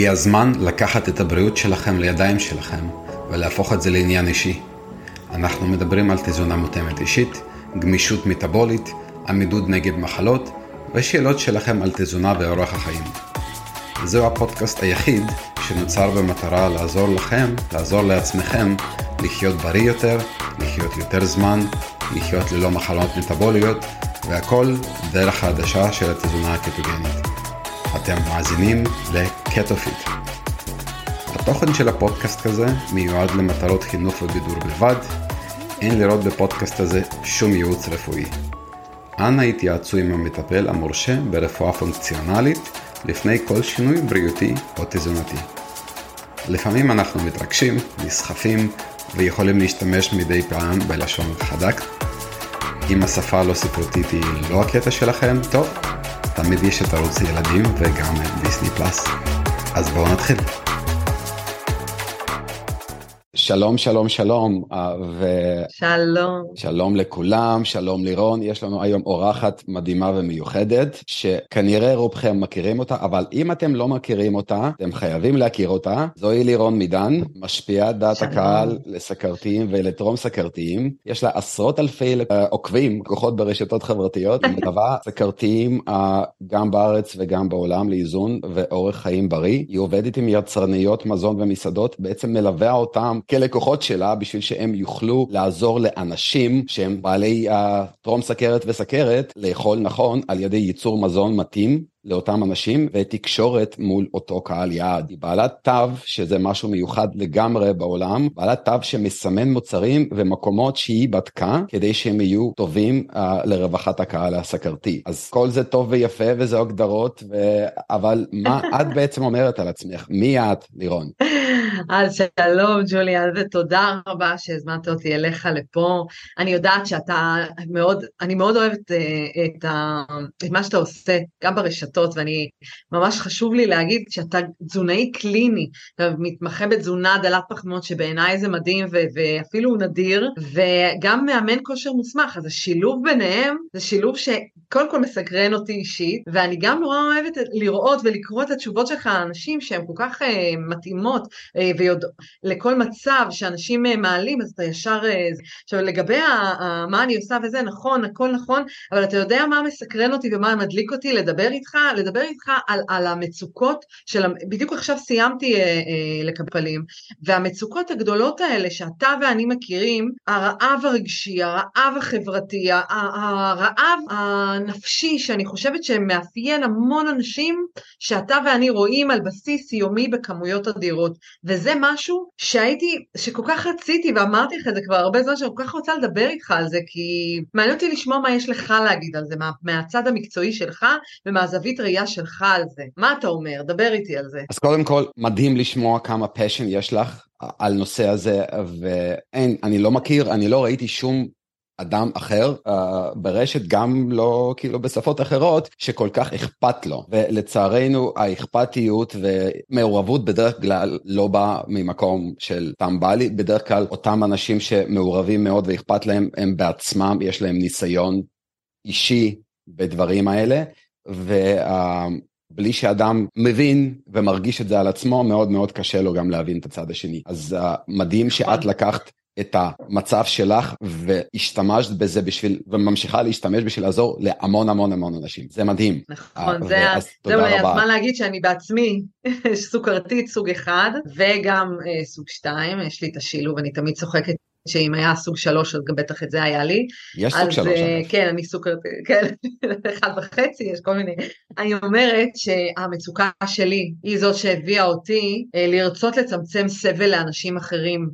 הגיע הזמן לקחת את הבריאות שלכם לידיים שלכם ולהפוך את זה לעניין אישי. אנחנו מדברים על תזונה מותאמת אישית, גמישות מטאבולית, עמידות נגד מחלות ושאלות שלכם על תזונה ואורח החיים. זהו הפודקאסט היחיד שנוצר במטרה לעזור לכם, לעזור לעצמכם, לחיות בריא יותר, לחיות יותר זמן, לחיות ללא מחלות מטאבוליות, והכל דרך חדשה של התזונה הקטוגנית. אתם מאזינים לקטופיט. התוכן של הפודקאסט הזה מיועד למטרות חינוך ובידור בלבד. אין לראות בפודקאסט הזה שום ייעוץ רפואי. אנא התייעצו עם המטפל המורשה ברפואה פונקציונלית לפני כל שינוי בריאותי או תזונתי. לפעמים אנחנו מתרגשים, נסחפים ויכולים להשתמש מדי פעם בלשון חדק. אם השפה הלא ספרותית היא לא הקטע שלכם, טוב, תמיד יש את ערוץ ילדים וגם דיסני פלאס. אז בואו נתחיל. שלום, שלום, שלום. אה, ו... שלום. שלום לכולם, שלום לירון. יש לנו היום אורחת מדהימה ומיוחדת, שכנראה רובכם מכירים אותה, אבל אם אתם לא מכירים אותה, אתם חייבים להכיר אותה. זוהי לירון מידן, משפיעת דעת שלום. הקהל לסכרתיים ולטרום סכרתיים. יש לה עשרות אלפי אה, עוקבים, כוחות ברשתות חברתיות, מלווה סכרתיים אה, גם בארץ וגם בעולם לאיזון ואורך חיים בריא. היא עובדת עם יצרניות מזון ומסעדות, בעצם מלווה אותם כלקוחות שלה בשביל שהם יוכלו לעזור לאנשים שהם בעלי uh, טרום סכרת וסכרת לאכול נכון על ידי ייצור מזון מתאים לאותם אנשים ותקשורת מול אותו קהל יעד. היא בעלת תו, שזה משהו מיוחד לגמרי בעולם, בעלת תו שמסמן מוצרים ומקומות שהיא בדקה כדי שהם יהיו טובים uh, לרווחת הקהל הסכרתי. אז כל זה טוב ויפה וזה הגדרות, ו... אבל מה את בעצם אומרת על עצמך? מי את, לירון? אז שלום ג'וליאן ותודה רבה שהזמנת אותי אליך לפה. אני יודעת שאתה מאוד, אני מאוד אוהבת uh, את, ה, את מה שאתה עושה, גם ברשת. רשתות, ואני, ממש חשוב לי להגיד שאתה תזונאי קליני, אתה מתמחה בתזונה דלת פחמות, שבעיניי זה מדהים ו- ואפילו נדיר, וגם מאמן כושר מוסמך, אז השילוב ביניהם זה שילוב שקודם כל מסקרן אותי אישית, ואני גם נורא אוהבת לראות ולקרוא את התשובות שלך לאנשים שהן כל כך uh, מתאימות uh, אה, ויודעות לכל מצב שאנשים uh, מעלים, אז אתה ישר... Uh, עכשיו לגבי ה- ה- מה אני עושה וזה, נכון, הכל נכון, אבל אתה יודע מה מסקרן אותי ומה מדליק אותי לדבר איתך? לדבר איתך על, על המצוקות של, בדיוק עכשיו סיימתי אה, אה, לקפלים, והמצוקות הגדולות האלה שאתה ואני מכירים, הרעב הרגשי, הרעב החברתי, הרעב הנפשי, שאני חושבת שמאפיין המון אנשים, שאתה ואני רואים על בסיס יומי בכמויות אדירות, משהו שהייתי, שכל כך רציתי, ואמרתי לך את זה כבר הרבה זמן, שאני כל כך רוצה לדבר איתך על זה, כי מעניין אותי לשמוע מה יש לך להגיד על זה, מה, מהצד המקצועי שלך ומהזווית זווית ראייה שלך על זה. מה אתה אומר? דבר איתי על זה. אז קודם כל, מדהים לשמוע כמה פשן יש לך על נושא הזה, ואין, אני לא מכיר, אני לא ראיתי שום אדם אחר uh, ברשת, גם לא כאילו בשפות אחרות, שכל כך אכפת לו. ולצערנו האכפתיות ומעורבות בדרך כלל לא באה ממקום של טמבלי, בדרך כלל אותם אנשים שמעורבים מאוד ואכפת להם, הם בעצמם, יש להם ניסיון אישי בדברים האלה, ובלי שאדם מבין ומרגיש את זה על עצמו, מאוד מאוד קשה לו גם להבין את הצד השני. אז uh, מדהים נכון. שאת לקחת את המצב שלך והשתמשת בזה בשביל, וממשיכה להשתמש בשביל לעזור להמון המון המון אנשים. זה מדהים. נכון, זה, זה אולי הזמן להגיד שאני בעצמי סוכרתית סוג אחד, וגם אה, סוג שתיים, יש לי את השילוב, אני תמיד צוחקת שאם היה סוג שלוש אז גם בטח את זה היה לי. יש סוג שלוש. אז כן, אני סוכר, כן, אחד וחצי, יש כל מיני. אני אומרת שהמצוקה שלי היא זאת שהביאה אותי אה, לרצות לצמצם סבל לאנשים אחרים.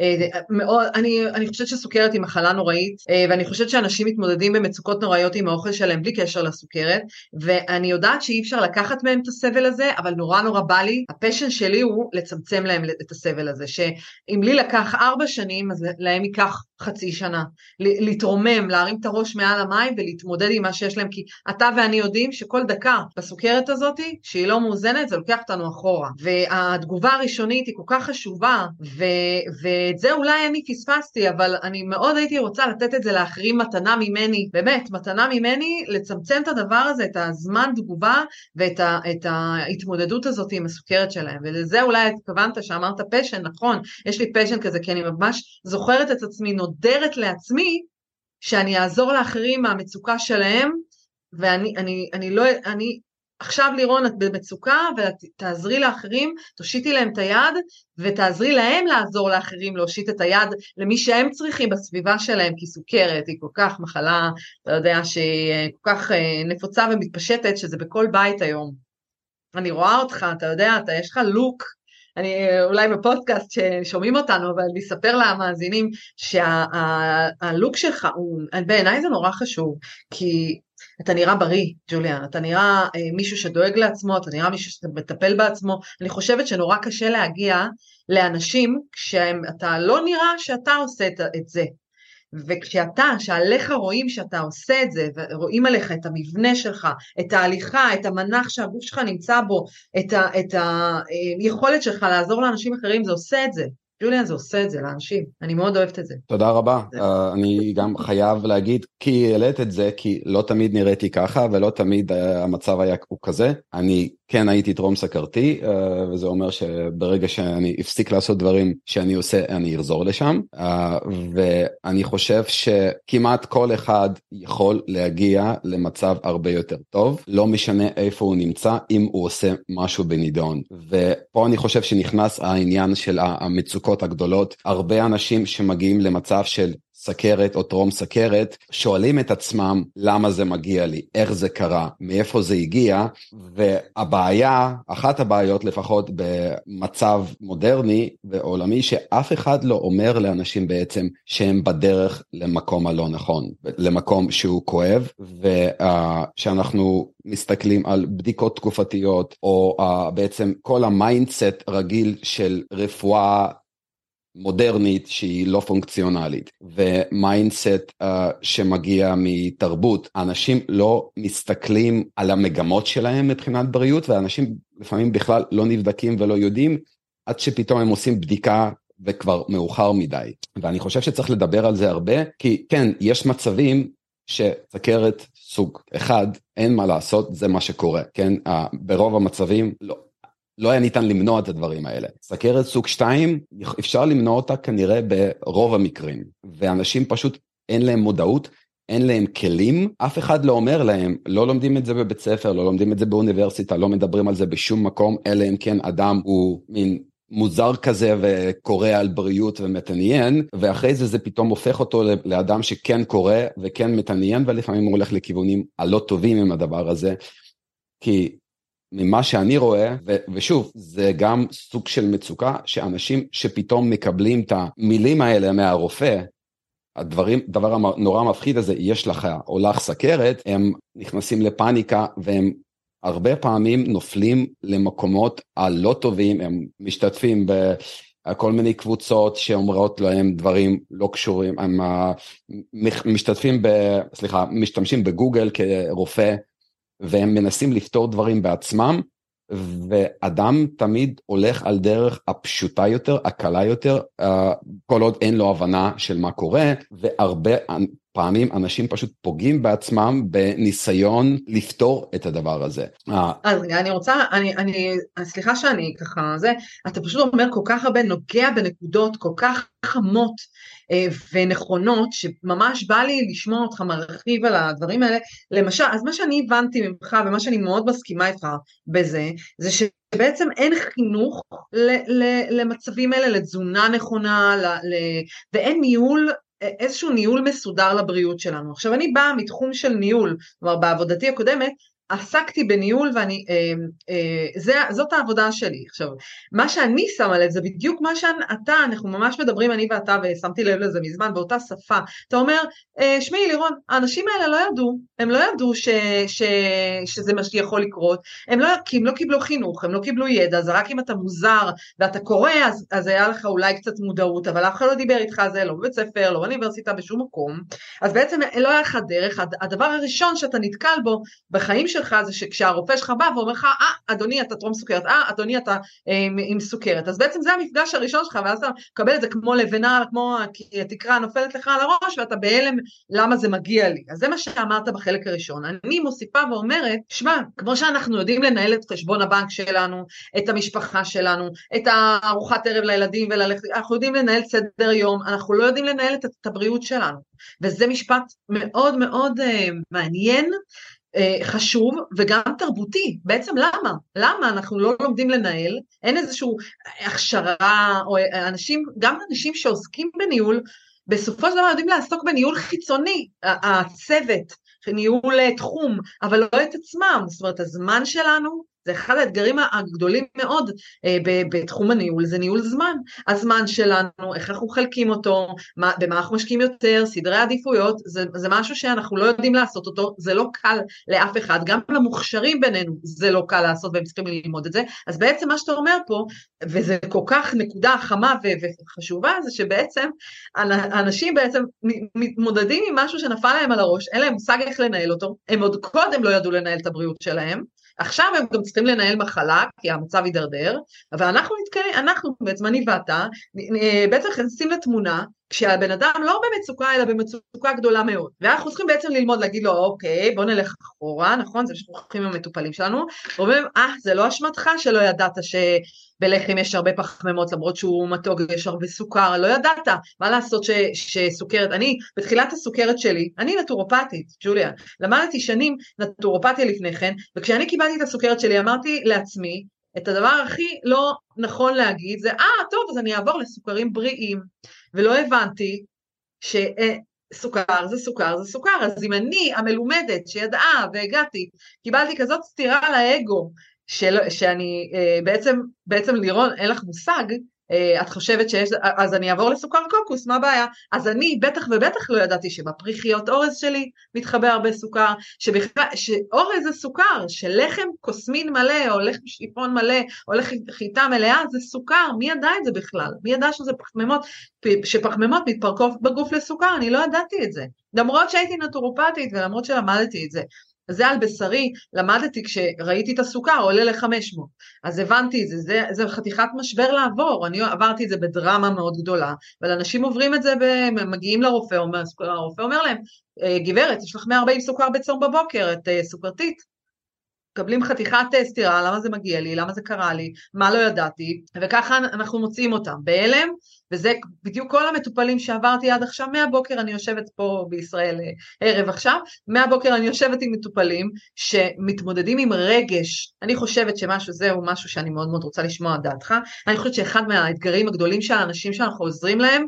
אה, מאוד, אני, אני חושבת שסוכרת היא מחלה נוראית, אה, ואני חושבת שאנשים מתמודדים במצוקות נוראיות עם האוכל שלהם בלי קשר לסוכרת, ואני יודעת שאי אפשר לקחת מהם את הסבל הזה, אבל נורא נורא בא לי, הפשן שלי הוא לצמצם להם את הסבל הזה, שאם לי לקח ארבע שנים, אז להם ייקח חצי שנה, להתרומם, להרים את הראש מעל המים ולהתמודד עם מה שיש להם, כי אתה ואני יודעים שכל דקה בסוכרת הזאת, שהיא לא מאוזנת, זה לוקח אותנו אחורה. והתגובה הראשונית היא כל כך חשובה, ו- ואת זה אולי אני פספסתי, אבל אני מאוד הייתי רוצה לתת את זה לאחרים מתנה ממני, באמת, מתנה ממני, לצמצם את הדבר הזה, את הזמן תגובה ואת ה- ההתמודדות הזאת עם הסוכרת שלהם. ולזה אולי התכוונת שאמרת פשן, נכון, יש לי פשן כזה, כי אני ממש זוכרת את עצמי נודרת לעצמי שאני אעזור לאחרים מהמצוקה שלהם, ואני אני, אני לא, אני, עכשיו לירון את במצוקה ותעזרי לאחרים, תושיטי להם את היד ותעזרי להם לעזור לאחרים להושיט את היד למי שהם צריכים בסביבה שלהם, כי סוכרת היא כל כך מחלה, אתה יודע, שהיא כל כך אה, נפוצה ומתפשטת, שזה בכל בית היום. אני רואה אותך, אתה יודע, אתה יש לך לוק אני אולי בפודקאסט ששומעים אותנו, אבל אני אספר למאזינים שהלוק שה, שלך, הוא, בעיניי זה נורא חשוב, כי אתה נראה בריא, ג'וליאן, אתה נראה אה, מישהו שדואג לעצמו, אתה נראה מישהו שמטפל בעצמו, אני חושבת שנורא קשה להגיע לאנשים כשאתה לא נראה שאתה עושה את, את זה. וכשאתה, שעליך רואים שאתה עושה את זה, ורואים עליך את המבנה שלך, את ההליכה, את המנח שהגוף שלך נמצא בו, את היכולת שלך לעזור לאנשים אחרים, זה עושה את זה. ג'וליאן זה עושה את זה לאנשים, אני מאוד אוהבת את זה. תודה רבה, uh, אני גם חייב להגיד, כי העלית את זה, כי לא תמיד נראיתי ככה ולא תמיד uh, המצב היה הוא כזה. אני כן הייתי טרום סכרתי, uh, וזה אומר שברגע שאני אפסיק לעשות דברים שאני עושה, אני אחזור לשם. Uh, ואני חושב שכמעט כל אחד יכול להגיע למצב הרבה יותר טוב, לא משנה איפה הוא נמצא, אם הוא עושה משהו בנידון. ופה אני חושב שנכנס העניין של. המצוקות הגדולות. הרבה אנשים שמגיעים למצב של סכרת או טרום סכרת, שואלים את עצמם למה זה מגיע לי, איך זה קרה, מאיפה זה הגיע, והבעיה, אחת הבעיות לפחות במצב מודרני ועולמי, שאף אחד לא אומר לאנשים בעצם שהם בדרך למקום הלא נכון, למקום שהוא כואב, ושאנחנו מסתכלים על בדיקות תקופתיות, או uh, בעצם כל ה mindset רגיל של רפואה מודרנית שהיא לא פונקציונלית ו mindset uh, שמגיע מתרבות. אנשים לא מסתכלים על המגמות שלהם מבחינת בריאות ואנשים לפעמים בכלל לא נבדקים ולא יודעים עד שפתאום הם עושים בדיקה וכבר מאוחר מדי. ואני חושב שצריך לדבר על זה הרבה כי כן יש מצבים שסכרת סוג אחד אין מה לעשות זה מה שקורה כן? uh, ברוב המצבים לא לא היה ניתן למנוע את הדברים האלה. סכרת סוג 2, אפשר למנוע אותה כנראה ברוב המקרים, ואנשים פשוט אין להם מודעות, אין להם כלים, אף אחד לא אומר להם, לא לומדים את זה בבית ספר, לא לומדים את זה באוניברסיטה, לא מדברים על זה בשום מקום, אלא אם כן אדם הוא מין מוזר כזה וקורא על בריאות ומתעניין, ואחרי זה זה פתאום הופך אותו לאדם שכן קורא וכן מתעניין, ולפעמים הוא הולך לכיוונים הלא טובים עם הדבר הזה. כי ממה שאני רואה, ו- ושוב, זה גם סוג של מצוקה, שאנשים שפתאום מקבלים את המילים האלה מהרופא, הדברים, דבר הנורא מפחיד הזה, יש לך או לך סכרת, הם נכנסים לפאניקה והם הרבה פעמים נופלים למקומות הלא טובים, הם משתתפים בכל מיני קבוצות שאומרות להם דברים לא קשורים, הם משתתפים ב... סליחה, משתמשים בגוגל כרופא והם מנסים לפתור דברים בעצמם, ואדם תמיד הולך על דרך הפשוטה יותר, הקלה יותר, uh, כל עוד אין לו הבנה של מה קורה, והרבה פעמים אנשים פשוט פוגעים בעצמם בניסיון לפתור את הדבר הזה. אז אני רוצה, אני, אני, סליחה שאני ככה, זה, אתה פשוט אומר כל כך הרבה, נוגע בנקודות כל כך חמות אה, ונכונות, שממש בא לי לשמוע אותך מרחיב על הדברים האלה. למשל, אז מה שאני הבנתי ממך, ומה שאני מאוד מסכימה איתך בזה, זה שבעצם אין חינוך למצבים האלה, לתזונה נכונה, ואין ניהול איזשהו ניהול מסודר לבריאות שלנו. עכשיו אני באה מתחום של ניהול, כלומר בעבודתי הקודמת עסקתי בניהול ואני, אה, אה, זה, זאת העבודה שלי. עכשיו, מה שאני שמה לב זה בדיוק מה שאתה, אנחנו ממש מדברים אני ואתה ושמתי לב לזה מזמן באותה שפה. אתה אומר, אה, שמעי לירון, האנשים האלה לא ידעו, הם לא ידעו ש, ש, שזה מה שיכול לקרות, הם לא, כי הם לא קיבלו חינוך, הם לא קיבלו ידע, זה רק אם אתה מוזר ואתה קורא אז, אז היה לך אולי קצת מודעות, אבל אף אחד לא דיבר איתך על זה, לא בבית ספר, לא באוניברסיטה, בשום מקום, אז בעצם לא היה לך דרך, הדבר הראשון שאתה נתקל בו בחיים שלך זה שכשהרופא שלך בא ואומר לך, אה, אדוני אתה טרום סוכרת, אה, אדוני אתה אה, עם סוכרת, אז בעצם זה המפגש הראשון שלך, ואז אתה מקבל את זה כמו לבנה, כמו התקרה נופלת לך על הראש, ואתה בהלם למה זה מגיע לי. אז זה מה שאמרת בחלק הראשון. אני מוסיפה ואומרת, שמע, כמו שאנחנו יודעים לנהל את חשבון הבנק שלנו, את המשפחה שלנו, את הארוחת ערב לילדים וללכת, אנחנו יודעים לנהל סדר יום, אנחנו לא יודעים לנהל את הבריאות שלנו. וזה משפט מאוד מאוד uh, מעניין, חשוב וגם תרבותי. בעצם למה? למה אנחנו לא לומדים לנהל? אין איזושהי הכשרה, או אנשים, גם אנשים שעוסקים בניהול, בסופו של דבר יודעים לעסוק בניהול חיצוני, הצוות, ניהול אה, תחום, אבל לא את עצמם, זאת אומרת הזמן שלנו זה אחד האתגרים הגדולים מאוד אה, בתחום הניהול, זה ניהול זמן. הזמן שלנו, איך אנחנו מחלקים אותו, מה, במה אנחנו משקיעים יותר, סדרי עדיפויות, זה, זה משהו שאנחנו לא יודעים לעשות אותו, זה לא קל לאף אחד, גם למוכשרים בינינו זה לא קל לעשות והם צריכים ללמוד את זה. אז בעצם מה שאתה אומר פה, וזה כל כך נקודה חמה וחשובה, זה שבעצם אנשים בעצם מתמודדים עם משהו שנפל להם על הראש, אין להם מושג איך לנהל אותו, הם עוד קודם לא ידעו לנהל את הבריאות שלהם, עכשיו הם גם צריכים לנהל מחלה, כי המצב יידרדר, אבל אנחנו אנחנו בעצם, אני ואתה, בעצם נכנסים לתמונה, כשהבן אדם לא במצוקה, אלא במצוקה גדולה מאוד. ואנחנו צריכים בעצם ללמוד, להגיד לו, אוקיי, בוא נלך אחורה, נכון? זה מה שאנחנו הולכים עם המטופלים שלנו, ואומרים, אה, זה לא אשמתך שלא ידעת ש... בלחם יש הרבה פחמימות למרות שהוא מתוק ויש הרבה סוכר, לא ידעת, מה לעשות ש, שסוכרת, אני בתחילת הסוכרת שלי, אני נטורופטית, ג'וליה, למדתי שנים נטורופתיה לפני כן, וכשאני קיבלתי את הסוכרת שלי אמרתי לעצמי, את הדבר הכי לא נכון להגיד זה, אה, ah, טוב, אז אני אעבור לסוכרים בריאים, ולא הבנתי ש... סוכר זה סוכר זה סוכר, אז אם אני המלומדת שידעה והגעתי, קיבלתי כזאת סטירה לאגו של, שאני אה, בעצם, בעצם לירון אין לך מושג, אה, את חושבת שיש, אז אני אעבור לסוכר קוקוס, מה הבעיה? אז אני בטח ובטח לא ידעתי שבפריחיות אורז שלי מתחבא הרבה סוכר, שבכלל, שאורז זה סוכר, שלחם קוסמין מלא, או לחם שיפון מלא, או לחם חיטה מלאה, זה סוכר, מי ידע את זה בכלל? מי ידע שזה פחמימות, שפחמימות מתפרקות בגוף לסוכר, אני לא ידעתי את זה. למרות שהייתי נטורופטית ולמרות שלמדתי את זה. זה על בשרי, למדתי כשראיתי את הסוכר עולה ל-500, אז הבנתי את זה, זה, זה חתיכת משבר לעבור, אני עברתי את זה בדרמה מאוד גדולה, אבל אנשים עוברים את זה, מגיעים לרופא, הרופא אומר להם, אה, גברת, יש לך 140 סוכר בצום בבוקר, את אה, סוכרתית, מקבלים חתיכת סטירה, למה זה מגיע לי, למה זה קרה לי, מה לא ידעתי, וככה אנחנו מוצאים אותם בהלם, וזה בדיוק כל המטופלים שעברתי עד עכשיו, מהבוקר אני יושבת פה בישראל אה, ערב עכשיו, מהבוקר אני יושבת עם מטופלים שמתמודדים עם רגש, אני חושבת שמשהו זהו משהו שאני מאוד מאוד רוצה לשמוע דעתך, אני חושבת שאחד מהאתגרים הגדולים של האנשים שאנחנו עוזרים להם,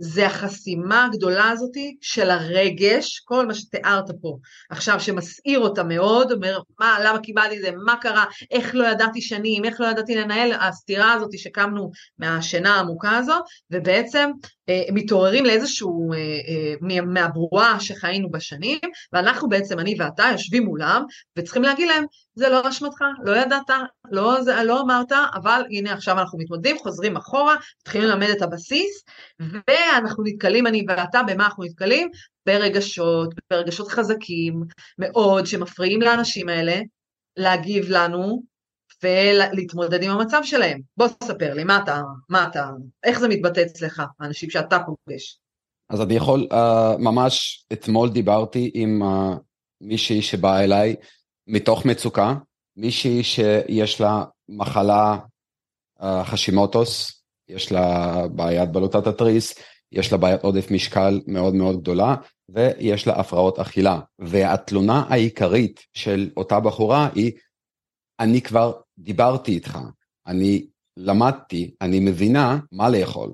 זה החסימה הגדולה הזאת של הרגש, כל מה שתיארת פה. עכשיו, שמסעיר אותה מאוד, אומר, מה, למה קיבלתי את זה, מה קרה, איך לא ידעתי שנים, איך לא ידעתי לנהל, הסתירה הזאת שקמנו מהשינה העמוקה הזו, ובעצם אה, מתעוררים לאיזשהו, אה, אה, מהבועה שחיינו בשנים, ואנחנו בעצם, אני ואתה, יושבים מולם, וצריכים להגיד להם, זה לא אשמתך, לא ידעת, לא, זה, לא אמרת, אבל הנה עכשיו אנחנו מתמודדים, חוזרים אחורה, מתחילים ללמד את הבסיס, ואנחנו נתקלים, אני ואתה, במה אנחנו נתקלים? ברגשות, ברגשות חזקים מאוד, שמפריעים לאנשים האלה להגיב לנו, ולהתמודד עם המצב שלהם. בוא תספר לי, מה אתה, מה אתה, איך זה מתבטא אצלך, האנשים שאתה פוגש? אז אני יכול, uh, ממש אתמול דיברתי עם uh, מישהי שבאה אליי מתוך מצוקה, מישהי שיש לה מחלה uh, חשימוטוס, יש לה בעיית בלוטת התריס, יש לה בעיית עודף משקל מאוד מאוד גדולה, ויש לה הפרעות אכילה. והתלונה העיקרית של אותה בחורה היא, אני כבר דיברתי איתך, אני למדתי, אני מבינה מה לאכול,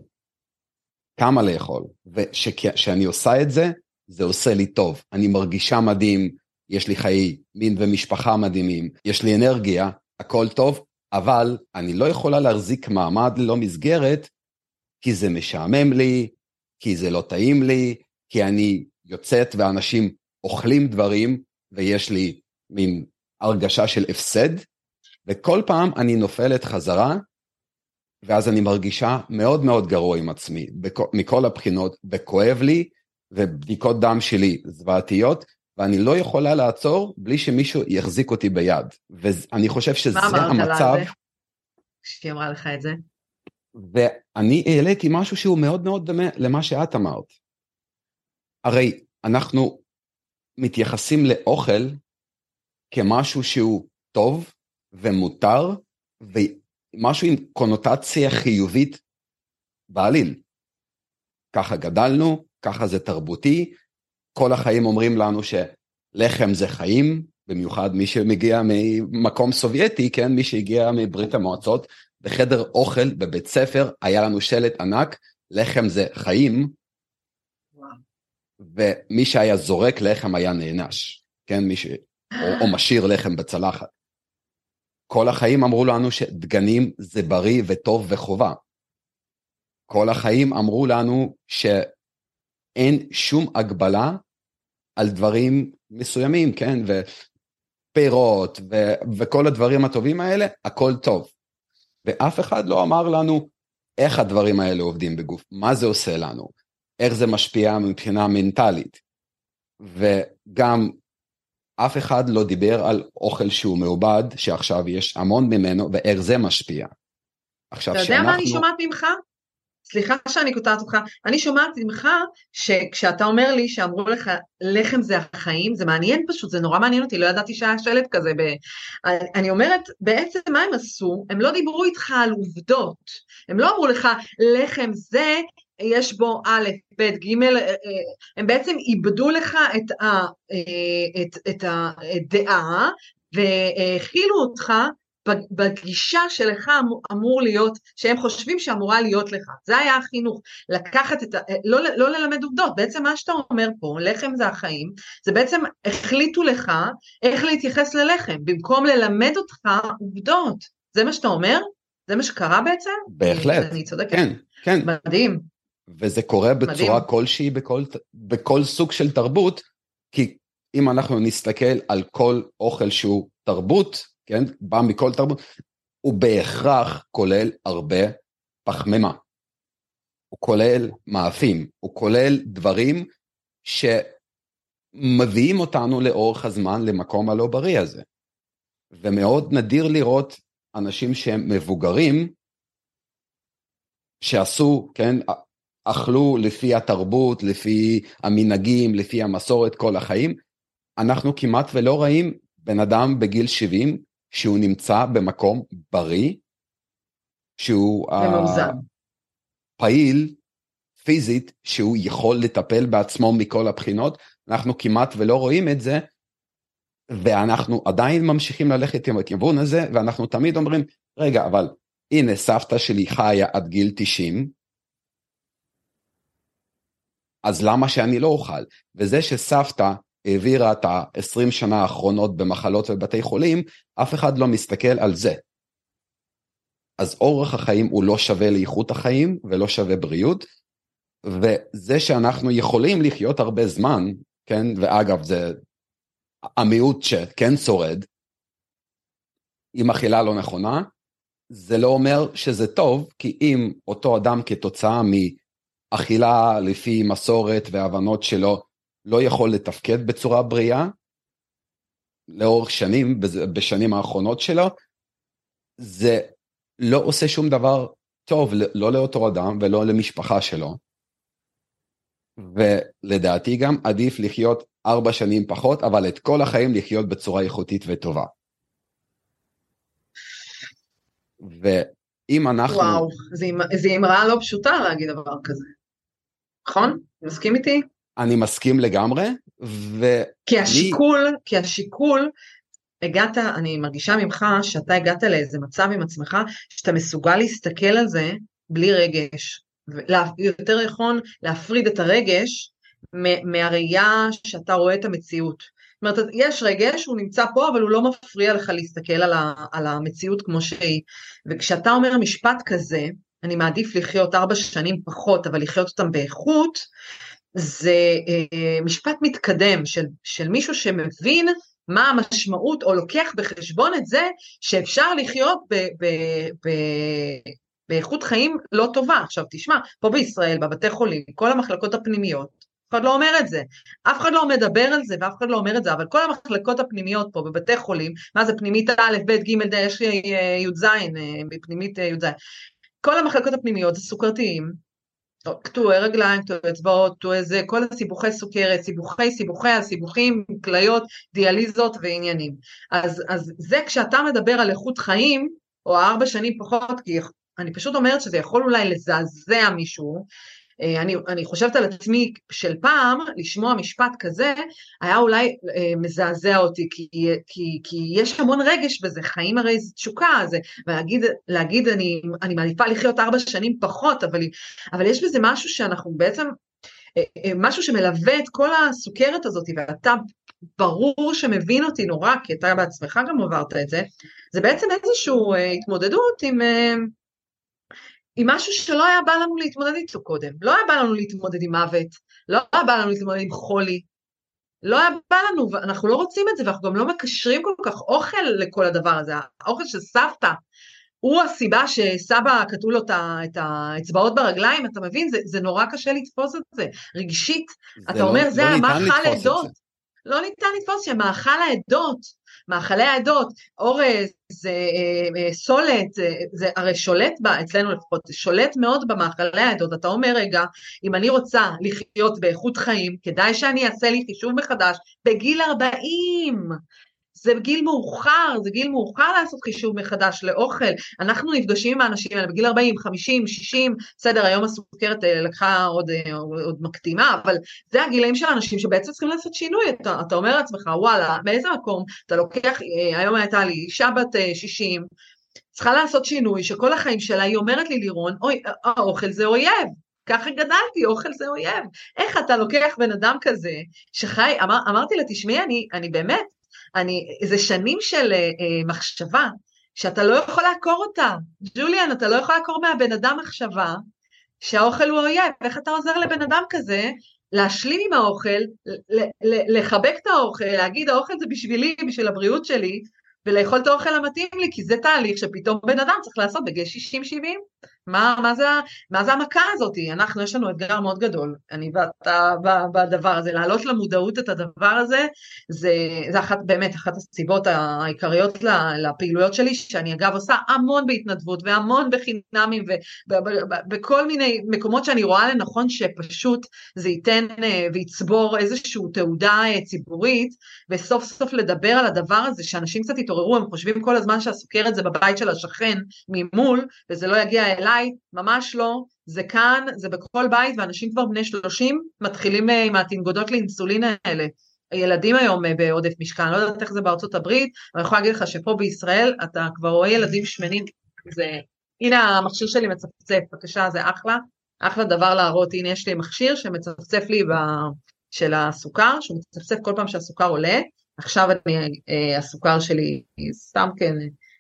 כמה לאכול, וכשאני עושה את זה, זה עושה לי טוב. אני מרגישה מדהים, יש לי חיי מין ומשפחה מדהימים, יש לי אנרגיה, הכל טוב, אבל אני לא יכולה להחזיק מעמד ללא מסגרת, כי זה משעמם לי, כי זה לא טעים לי, כי אני יוצאת ואנשים אוכלים דברים, ויש לי מין הרגשה של הפסד, וכל פעם אני נופלת חזרה, ואז אני מרגישה מאוד מאוד גרוע עם עצמי, מכל הבחינות, וכואב לי, ובדיקות דם שלי זוועתיות, ואני לא יכולה לעצור בלי שמישהו יחזיק אותי ביד. ואני חושב שזה המצב... מה אמרת לה על זה? כשהיא אמרה לך את זה? ואני העליתי משהו שהוא מאוד מאוד דומה למה שאת אמרת. הרי אנחנו מתייחסים לאוכל כמשהו שהוא טוב ומותר, ומשהו עם קונוטציה חיובית בעליל. ככה גדלנו, ככה זה תרבותי, כל החיים אומרים לנו שלחם זה חיים, במיוחד מי שמגיע ממקום סובייטי, כן, מי שהגיע מברית המועצות, בחדר אוכל בבית ספר היה לנו שלט ענק, לחם זה חיים, ומי שהיה זורק לחם היה נענש, כן, מי ש... או, או משאיר לחם בצלחת. כל החיים אמרו לנו שדגנים זה בריא וטוב וחובה. כל החיים אמרו לנו שאין שום הגבלה על דברים מסוימים, כן? ופירות ו- וכל הדברים הטובים האלה, הכל טוב. ואף אחד לא אמר לנו איך הדברים האלה עובדים בגוף, מה זה עושה לנו, איך זה משפיע מבחינה מנטלית. וגם אף אחד לא דיבר על אוכל שהוא מעובד, שעכשיו יש המון ממנו, ואיך זה משפיע. עכשיו, אתה יודע שאנחנו... מה אני שומעת ממך? סליחה שאני קוטעת אותך, אני שומעת ממך שכשאתה אומר לי שאמרו לך לחם זה החיים, זה מעניין פשוט, זה נורא מעניין אותי, לא ידעתי שהיה שלט כזה. ב... אני אומרת, בעצם מה הם עשו? הם לא דיברו איתך על עובדות, הם לא אמרו לך לחם זה, יש בו א', ב', ג', אה, אה, הם בעצם איבדו לך את, ה, אה, את, את הדעה והכילו אותך בגישה שלך אמור להיות, שהם חושבים שאמורה להיות לך. זה היה החינוך, לקחת את ה... לא, לא ללמד עובדות, בעצם מה שאתה אומר פה, לחם זה החיים, זה בעצם החליטו לך איך להתייחס ללחם, במקום ללמד אותך עובדות. זה מה שאתה אומר? זה מה שקרה בעצם? בהחלט. אני צודקת. כן, כן. מדהים. וזה קורה בצורה מדהים. כלשהי בכל, בכל סוג של תרבות, כי אם אנחנו נסתכל על כל אוכל שהוא תרבות, כן, בא מכל תרבות, הוא בהכרח כולל הרבה פחמימה. הוא כולל מאפים, הוא כולל דברים שמביאים אותנו לאורך הזמן למקום הלא בריא הזה. ומאוד נדיר לראות אנשים שהם מבוגרים, שעשו, כן, אכלו לפי התרבות, לפי המנהגים, לפי המסורת כל החיים. אנחנו כמעט ולא רואים בן אדם בגיל 70 שהוא נמצא במקום בריא, שהוא uh, פעיל פיזית, שהוא יכול לטפל בעצמו מכל הבחינות, אנחנו כמעט ולא רואים את זה, ואנחנו עדיין ממשיכים ללכת עם הכיוון הזה, ואנחנו תמיד אומרים, רגע, אבל הנה סבתא שלי חיה עד גיל 90, אז למה שאני לא אוכל? וזה שסבתא העבירה את ה-20 שנה האחרונות במחלות ובתי חולים, אף אחד לא מסתכל על זה. אז אורח החיים הוא לא שווה לאיכות החיים ולא שווה בריאות, וזה שאנחנו יכולים לחיות הרבה זמן, כן, ואגב זה המיעוט שכן שורד, עם אכילה לא נכונה, זה לא אומר שזה טוב, כי אם אותו אדם כתוצאה מאכילה לפי מסורת והבנות שלו לא יכול לתפקד בצורה בריאה לאורך שנים, בשנים האחרונות שלו, זה לא עושה שום דבר טוב, לא לאותו אדם ולא למשפחה שלו. ולדעתי גם עדיף לחיות ארבע שנים פחות, אבל את כל החיים לחיות בצורה איכותית וטובה. ואם אנחנו... וואו, זו אמרה לא פשוטה להגיד דבר כזה. נכון? מסכים איתי? אני מסכים לגמרי, ו... כי השיקול, כי השיקול, הגעת, אני מרגישה ממך שאתה הגעת לאיזה מצב עם עצמך, שאתה מסוגל להסתכל על זה בלי רגש. יותר נכון להפריד את הרגש מהראייה שאתה רואה את המציאות. זאת אומרת, יש רגש, הוא נמצא פה, אבל הוא לא מפריע לך להסתכל על, ה, על המציאות כמו שהיא. וכשאתה אומר משפט כזה, אני מעדיף לחיות ארבע שנים פחות, אבל לחיות אותם באיכות, זה אה, משפט מתקדם של, של מישהו שמבין מה המשמעות, או לוקח בחשבון את זה שאפשר לחיות ב, ב, ב, באיכות חיים לא טובה. עכשיו תשמע, פה בישראל, בבתי חולים, כל המחלקות הפנימיות, אף אחד לא אומר את זה, אף אחד לא מדבר על זה ואף אחד לא אומר את זה, אבל כל המחלקות הפנימיות פה בבתי חולים, מה זה פנימית א', ב', ג', ד', יש לי אה, י"ז, אה, פנימית י"ז, כל המחלקות הפנימיות זה סוכרתיים, קטועי רגליים, קטועי אצבעות, קטועי זה, כל הסיבוכי סוכרת, סיבוכי סיבוכי הסיבוכים, כליות, דיאליזות ועניינים. אז, אז זה כשאתה מדבר על איכות חיים, או ארבע שנים פחות, כי אני פשוט אומרת שזה יכול אולי לזעזע מישהו, אני, אני חושבת על עצמי של פעם, לשמוע משפט כזה, היה אולי אה, מזעזע אותי, כי, כי, כי יש המון רגש בזה, חיים הרי זה תשוקה, זה, ולהגיד להגיד, אני, אני מעדיפה לחיות ארבע שנים פחות, אבל, אבל יש בזה משהו שאנחנו בעצם, אה, אה, משהו שמלווה את כל הסוכרת הזאת, ואתה ברור שמבין אותי נורא, כי אתה בעצמך גם עברת את זה, זה בעצם איזושהי אה, התמודדות עם... עם משהו שלא היה בא לנו להתמודד איתו קודם. לא היה בא לנו להתמודד עם מוות, לא היה בא לנו להתמודד עם חולי. לא היה בא לנו, ואנחנו לא רוצים את זה, ואנחנו גם לא מקשרים כל כך אוכל לכל הדבר הזה. האוכל של סבתא, הוא הסיבה שסבא קטעו לו את האצבעות ברגליים, אתה מבין? זה, זה נורא קשה לתפוס את זה. רגשית, אתה לא, אומר, זה לא המאכל העדות. לא ניתן לתפוס שמאכל העדות, מאכלי העדות, אורז, אה, אה, סולת, אה, זה הרי שולט בה, אצלנו לפחות, שולט מאוד במאכלי העדות. אתה אומר, רגע, אם אני רוצה לחיות באיכות חיים, כדאי שאני אעשה לי חישוב מחדש בגיל 40. זה גיל מאוחר, זה גיל מאוחר לעשות חישוב מחדש לאוכל. אנחנו נפגשים עם האנשים האלה בגיל 40, 50, 60, בסדר, היום הסוכרת אה, לקחה עוד, אה, עוד מקדימה, אבל זה הגילאים של האנשים שבעצם צריכים לעשות שינוי. אתה, אתה אומר לעצמך, וואלה, באיזה מקום אתה לוקח, אה, היום הייתה לי אישה בת 60, צריכה לעשות שינוי שכל החיים שלה, היא אומרת לי, לירון, אוי, האוכל זה אויב. ככה גדלתי, אוכל זה אויב. איך אתה לוקח בן אדם כזה, שחי, אמר, אמרתי לה, תשמעי, אני, אני באמת, אני, זה שנים של אה, אה, מחשבה, שאתה לא יכול לעקור אותה. ג'וליאן, אתה לא יכול לעקור מהבן אדם מחשבה שהאוכל הוא אויב. איך אתה עוזר לבן אדם כזה להשלים עם האוכל, לחבק את האוכל, להגיד האוכל זה בשבילי, בשביל הבריאות שלי, ולאכול את האוכל המתאים לי, כי זה תהליך שפתאום בן אדם צריך לעשות בגיל 60-70. מה, מה, זה, מה זה המכה הזאת? אנחנו, יש לנו אתגר מאוד גדול, אני ואתה בדבר הזה, להעלות למודעות את הדבר הזה, זה, זה אחת, באמת אחת הסיבות העיקריות לפעילויות שלי, שאני אגב עושה המון בהתנדבות והמון בחינמים ובכל מיני מקומות שאני רואה לנכון שפשוט זה ייתן אה, ויצבור איזושהי תעודה אה, ציבורית, וסוף סוף לדבר על הדבר הזה, שאנשים קצת יתעוררו, הם חושבים כל הזמן שהסוכרת זה בבית של השכן ממול, וזה לא יגיע אליי. ממש לא, זה כאן, זה בכל בית, ואנשים כבר בני 30 מתחילים אה, עם התנגודות לאינסולין האלה. ילדים היום אה, בעודף משקל, לא יודעת איך זה בארצות הברית, אבל אני יכולה להגיד לך שפה בישראל אתה כבר רואה ילדים שמנים, זה, הנה המכשיר שלי מצפצף, בבקשה, זה אחלה, אחלה דבר להראות, הנה יש לי מכשיר שמצפצף לי ב... של הסוכר, שהוא מצפצף כל פעם שהסוכר עולה, עכשיו אני, אה, הסוכר שלי סתם כן,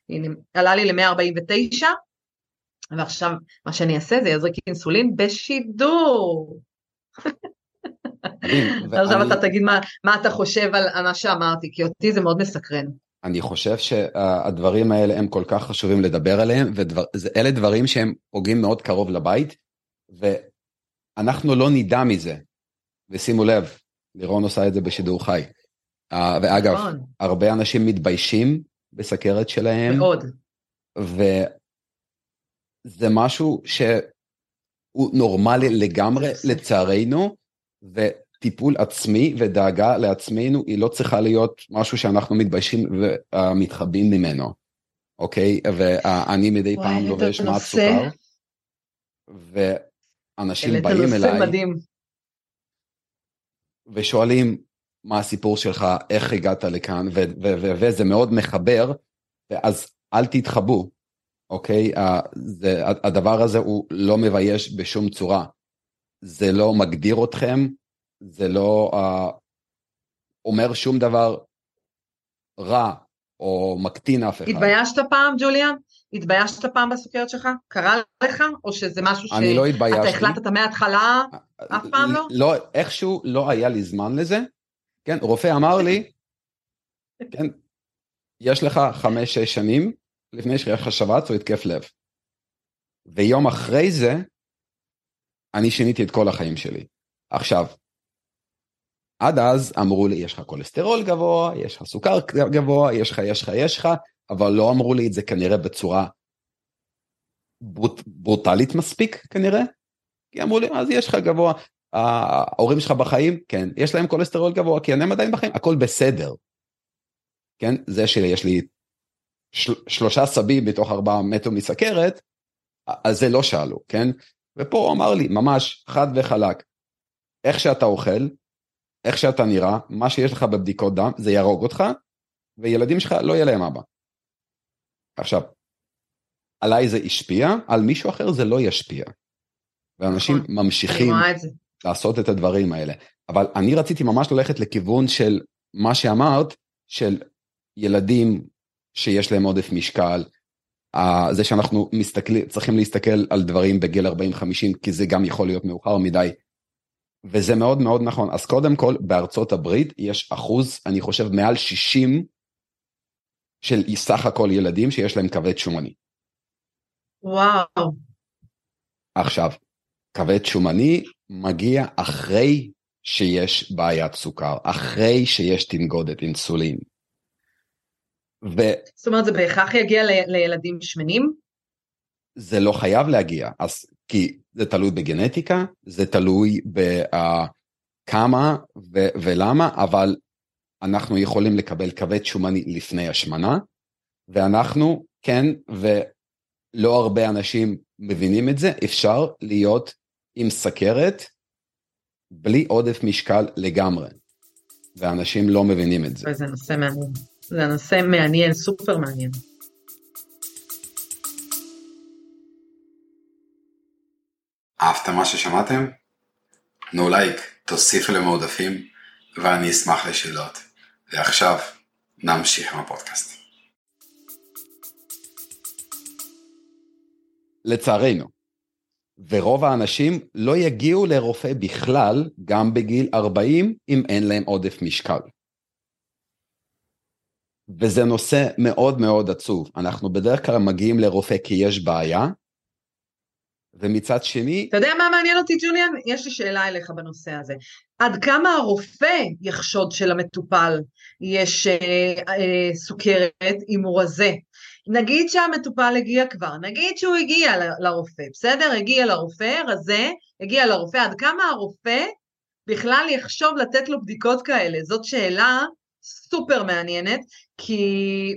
הנה, עלה לי ל-149, ועכשיו מה שאני אעשה זה יזריק אינסולין בשידור. עכשיו אתה תגיד מה, מה אתה חושב על מה שאמרתי, כי אותי זה מאוד מסקרן. אני חושב שהדברים האלה הם כל כך חשובים לדבר עליהם, ואלה דברים שהם פוגעים מאוד קרוב לבית, ואנחנו לא נדע מזה. ושימו לב, לירון עושה את זה בשידור חי. ואגב, נכון. הרבה אנשים מתביישים בסכרת שלהם. מאוד. זה משהו שהוא נורמלי לגמרי לצערנו, וטיפול עצמי ודאגה לעצמנו היא לא צריכה להיות משהו שאנחנו מתביישים ומתחבאים ממנו, אוקיי? ואני מדי פעם לובש מעט סוכר, ואנשים באים אליי, מדהים. ושואלים מה הסיפור שלך, איך הגעת לכאן, וזה מאוד מחבר, ואז אל תתחבאו, אוקיי? זה, הדבר הזה הוא לא מבייש בשום צורה. זה לא מגדיר אתכם, זה לא uh, אומר שום דבר רע או מקטין אף אחד. התביישת פעם, ג'וליאן? התביישת פעם בסוכרת שלך? קרה לך? או שזה משהו לא התביישתי. שאתה החלטת מההתחלה? אף פעם לא? לא, איכשהו לא היה לי זמן לזה. כן, רופא אמר לי, כן, יש לך חמש-שש שנים לפני שיש לך שבץ או התקף לב. ויום אחרי זה, אני שיניתי את כל החיים שלי. עכשיו, עד אז אמרו לי, יש לך כולסטרול גבוה, יש לך סוכר גבוה, יש לך, יש לך, יש לך, אבל לא אמרו לי את זה כנראה בצורה ברוט, ברוטלית מספיק כנראה. כי אמרו לי, אז יש לך גבוה, ההורים שלך בחיים, כן, יש להם כולסטרול גבוה, כי הם עדיין בחיים, הכל בסדר. כן, זה שיש לי של, שלושה סבים בתוך ארבעה מתו מסכרת, על זה לא שאלו, כן? ופה הוא אמר לי, ממש חד וחלק, איך שאתה אוכל, איך שאתה נראה, מה שיש לך בבדיקות דם, זה יהרוג אותך, וילדים שלך לא יהיה להם אבא. עכשיו, עליי זה השפיע, על מישהו אחר זה לא ישפיע. ואנשים נכון, ממשיכים לעשות את הדברים האלה. אבל אני רציתי ממש ללכת לכיוון של מה שאמרת, של ילדים שיש להם עודף משקל, זה שאנחנו מסתכלים, צריכים להסתכל על דברים בגיל 40-50, כי זה גם יכול להיות מאוחר מדי. וזה מאוד מאוד נכון. אז קודם כל, בארצות הברית יש אחוז, אני חושב, מעל 60 של סך הכל ילדים שיש להם כבד שומני. וואו. עכשיו, כבד שומני מגיע אחרי שיש בעיית סוכר, אחרי שיש תנגודת אינסולין. ו... זאת אומרת, זה בהכרח יגיע ל... לילדים שמנים? זה לא חייב להגיע, אז כי זה תלוי בגנטיקה, זה תלוי בכמה ו... ולמה, אבל אנחנו יכולים לקבל כבד שומני לפני השמנה, ואנחנו, כן, ולא הרבה אנשים מבינים את זה, אפשר להיות עם סכרת בלי עודף משקל לגמרי, ואנשים לא מבינים את זה. זה נושא מעניין. זה נושא מעניין, סופר מעניין. אהבתם מה ששמעתם? תנו לייק, תוסיפו למועדפים, ואני אשמח לשאלות. ועכשיו, נמשיך עם הפודקאסט. לצערנו, ורוב האנשים לא יגיעו לרופא בכלל, גם בגיל 40, אם אין להם עודף משקל. וזה נושא מאוד מאוד עצוב. אנחנו בדרך כלל מגיעים לרופא כי יש בעיה, ומצד שני... אתה יודע מה מעניין אותי, ג'וליאן? יש לי שאלה אליך בנושא הזה. עד כמה הרופא יחשוד שלמטופל יש אה, אה, סוכרת אם הוא רזה? נגיד שהמטופל הגיע כבר, נגיד שהוא הגיע לרופא, בסדר? הגיע לרופא, רזה, הגיע לרופא, עד כמה הרופא בכלל יחשוב לתת לו בדיקות כאלה? זאת שאלה סופר מעניינת, כי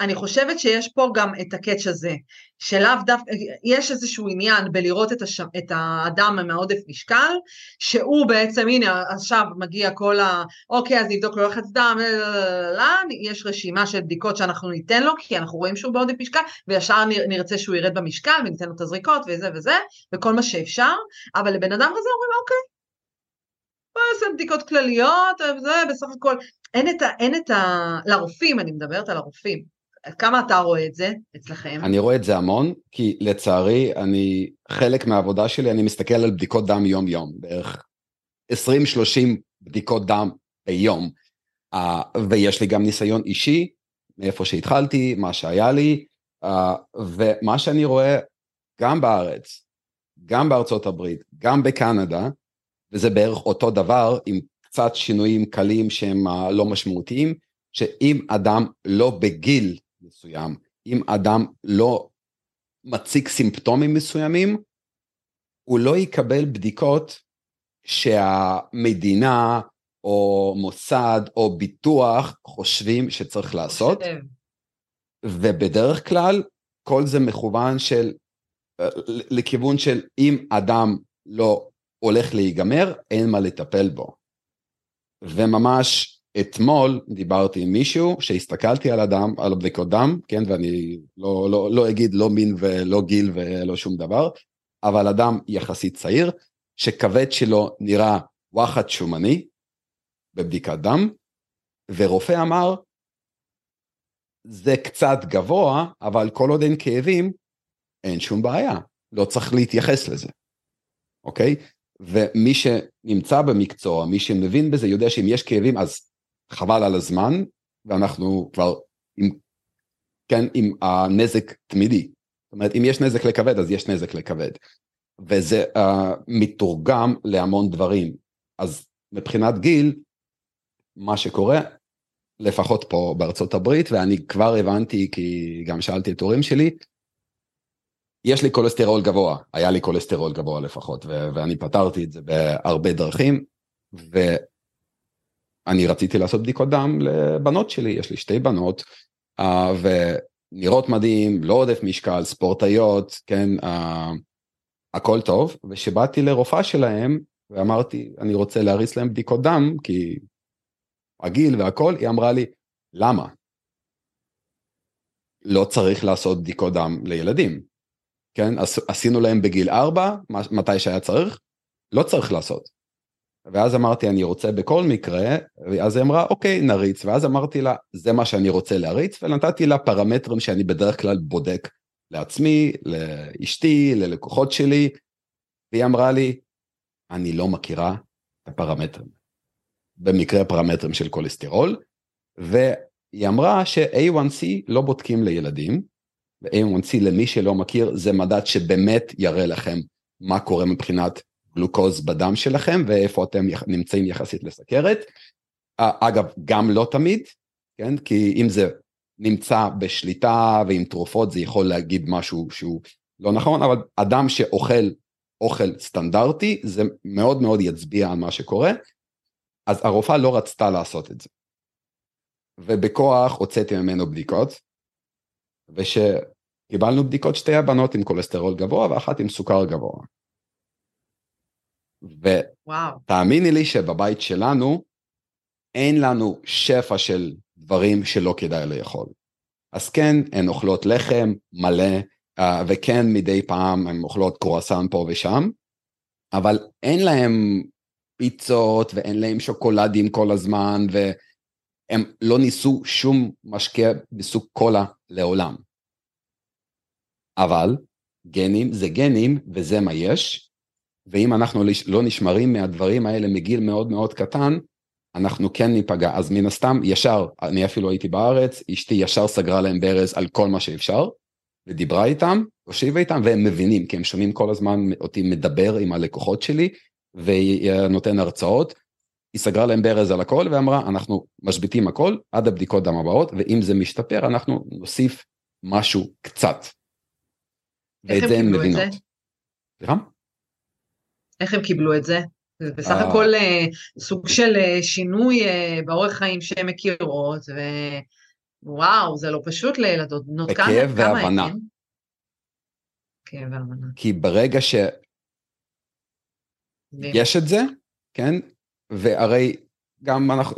אני חושבת שיש פה גם את הקאץ' הזה, שלאו דווקא, יש איזשהו עניין בלראות את, הש, את האדם עם העודף משקל, שהוא בעצם, הנה עכשיו מגיע כל ה... אוקיי, אז נבדוק לו לחץ דם, לא, לא, לא, יש רשימה של בדיקות שאנחנו ניתן לו, כי אנחנו רואים שהוא בעודף משקל, וישר נרצה שהוא ירד במשקל, וניתן לו את הזריקות וזה וזה, וכל מה שאפשר, אבל לבן אדם כזה אומרים, אוקיי, בוא נעשה בדיקות כלליות, וזה בסך הכל, אין את ה... אין את ה... לרופאים, אני מדברת על הרופאים. כמה אתה רואה את זה אצלכם? אני רואה את זה המון, כי לצערי, אני, חלק מהעבודה שלי, אני מסתכל על בדיקות דם יום-יום, בערך 20-30 בדיקות דם ביום, uh, ויש לי גם ניסיון אישי, מאיפה שהתחלתי, מה שהיה לי, uh, ומה שאני רואה גם בארץ, גם בארצות הברית, גם בקנדה, וזה בערך אותו דבר עם קצת שינויים קלים שהם uh, לא משמעותיים, שאם אדם לא בגיל מסוים, אם אדם לא מציג סימפטומים מסוימים, הוא לא יקבל בדיקות שהמדינה או מוסד או ביטוח חושבים שצריך לעשות. ובדרך כלל כל זה מכוון של, לכיוון של אם אדם לא הולך להיגמר, אין מה לטפל בו. וממש אתמול דיברתי עם מישהו שהסתכלתי על הדם, על הבדיקות דם, כן, ואני לא, לא, לא אגיד לא מין ולא גיל ולא שום דבר, אבל אדם יחסית צעיר, שכבד שלו נראה וואחד שומני בבדיקת דם, ורופא אמר, זה קצת גבוה, אבל כל עוד אין כאבים, אין שום בעיה, לא צריך להתייחס לזה, אוקיי? ומי שנמצא במקצוע, מי שמבין בזה, יודע שאם יש כאבים אז חבל על הזמן, ואנחנו כבר עם, כן, עם הנזק תמידי. זאת אומרת, אם יש נזק לכבד, אז יש נזק לכבד. וזה uh, מתורגם להמון דברים. אז מבחינת גיל, מה שקורה, לפחות פה בארצות הברית, ואני כבר הבנתי, כי גם שאלתי את הורים שלי, יש לי כולסטרול גבוה, היה לי כולסטרול גבוה לפחות, ו- ואני פתרתי את זה בהרבה דרכים, ואני רציתי לעשות בדיקות דם לבנות שלי, יש לי שתי בנות, uh, ונראות מדהים, לא עודף משקל, ספורטאיות, כן, uh, הכל טוב, וכשבאתי לרופאה שלהם, ואמרתי, אני רוצה להריץ להם בדיקות דם, כי הגיל והכל, היא אמרה לי, למה? לא צריך לעשות בדיקות דם לילדים. כן, עשינו להם בגיל 4, מתי שהיה צריך, לא צריך לעשות. ואז אמרתי, אני רוצה בכל מקרה, ואז היא אמרה, אוקיי, נריץ. ואז אמרתי לה, זה מה שאני רוצה להריץ, ונתתי לה פרמטרים שאני בדרך כלל בודק לעצמי, לאשתי, ללקוחות שלי, והיא אמרה לי, אני לא מכירה את הפרמטרים. במקרה פרמטרים של כולסטרול, והיא אמרה ש-A1C לא בודקים לילדים, ו-A1C למי שלא מכיר זה מדד שבאמת יראה לכם מה קורה מבחינת גלוקוז בדם שלכם ואיפה אתם נמצאים יחסית לסכרת. אגב, גם לא תמיד, כן? כי אם זה נמצא בשליטה ועם תרופות זה יכול להגיד משהו שהוא לא נכון, אבל אדם שאוכל אוכל סטנדרטי זה מאוד מאוד יצביע על מה שקורה. אז הרופאה לא רצתה לעשות את זה. ובכוח הוצאתי ממנו בדיקות, ושקיבלנו בדיקות שתי הבנות עם כולסטרול גבוה ואחת עם סוכר גבוה. ותאמיני לי שבבית שלנו אין לנו שפע של דברים שלא כדאי לאכול. אז כן, הן אוכלות לחם מלא, uh, וכן מדי פעם הן אוכלות קרואסן פה ושם, אבל אין להם פיצות ואין להם שוקולדים כל הזמן, והם לא ניסו שום משקה מסוג קולה לעולם. אבל גנים זה גנים וזה מה יש, ואם אנחנו לא נשמרים מהדברים האלה מגיל מאוד מאוד קטן, אנחנו כן ניפגע. אז מן הסתם, ישר, אני אפילו הייתי בארץ, אשתי ישר סגרה להם ברז על כל מה שאפשר, ודיברה איתם, הושיבה איתם, והם מבינים, כי הם שומעים כל הזמן אותי מדבר עם הלקוחות שלי, ונותן הרצאות. היא סגרה להם ברז על הכל ואמרה, אנחנו משביתים הכל עד הבדיקות דם הבאות, ואם זה משתפר, אנחנו נוסיף משהו קצת. ואת זה הם מבינות. סליחה? איך הם קיבלו את זה? זה בסך אה. הכל אה, סוג של אה, שינוי באורח חיים שהן מכירות, ווואו, זה לא פשוט לילדות. בכאב והבנה. כאב והבנה. כי ברגע שיש את זה, כן, והרי גם אנחנו,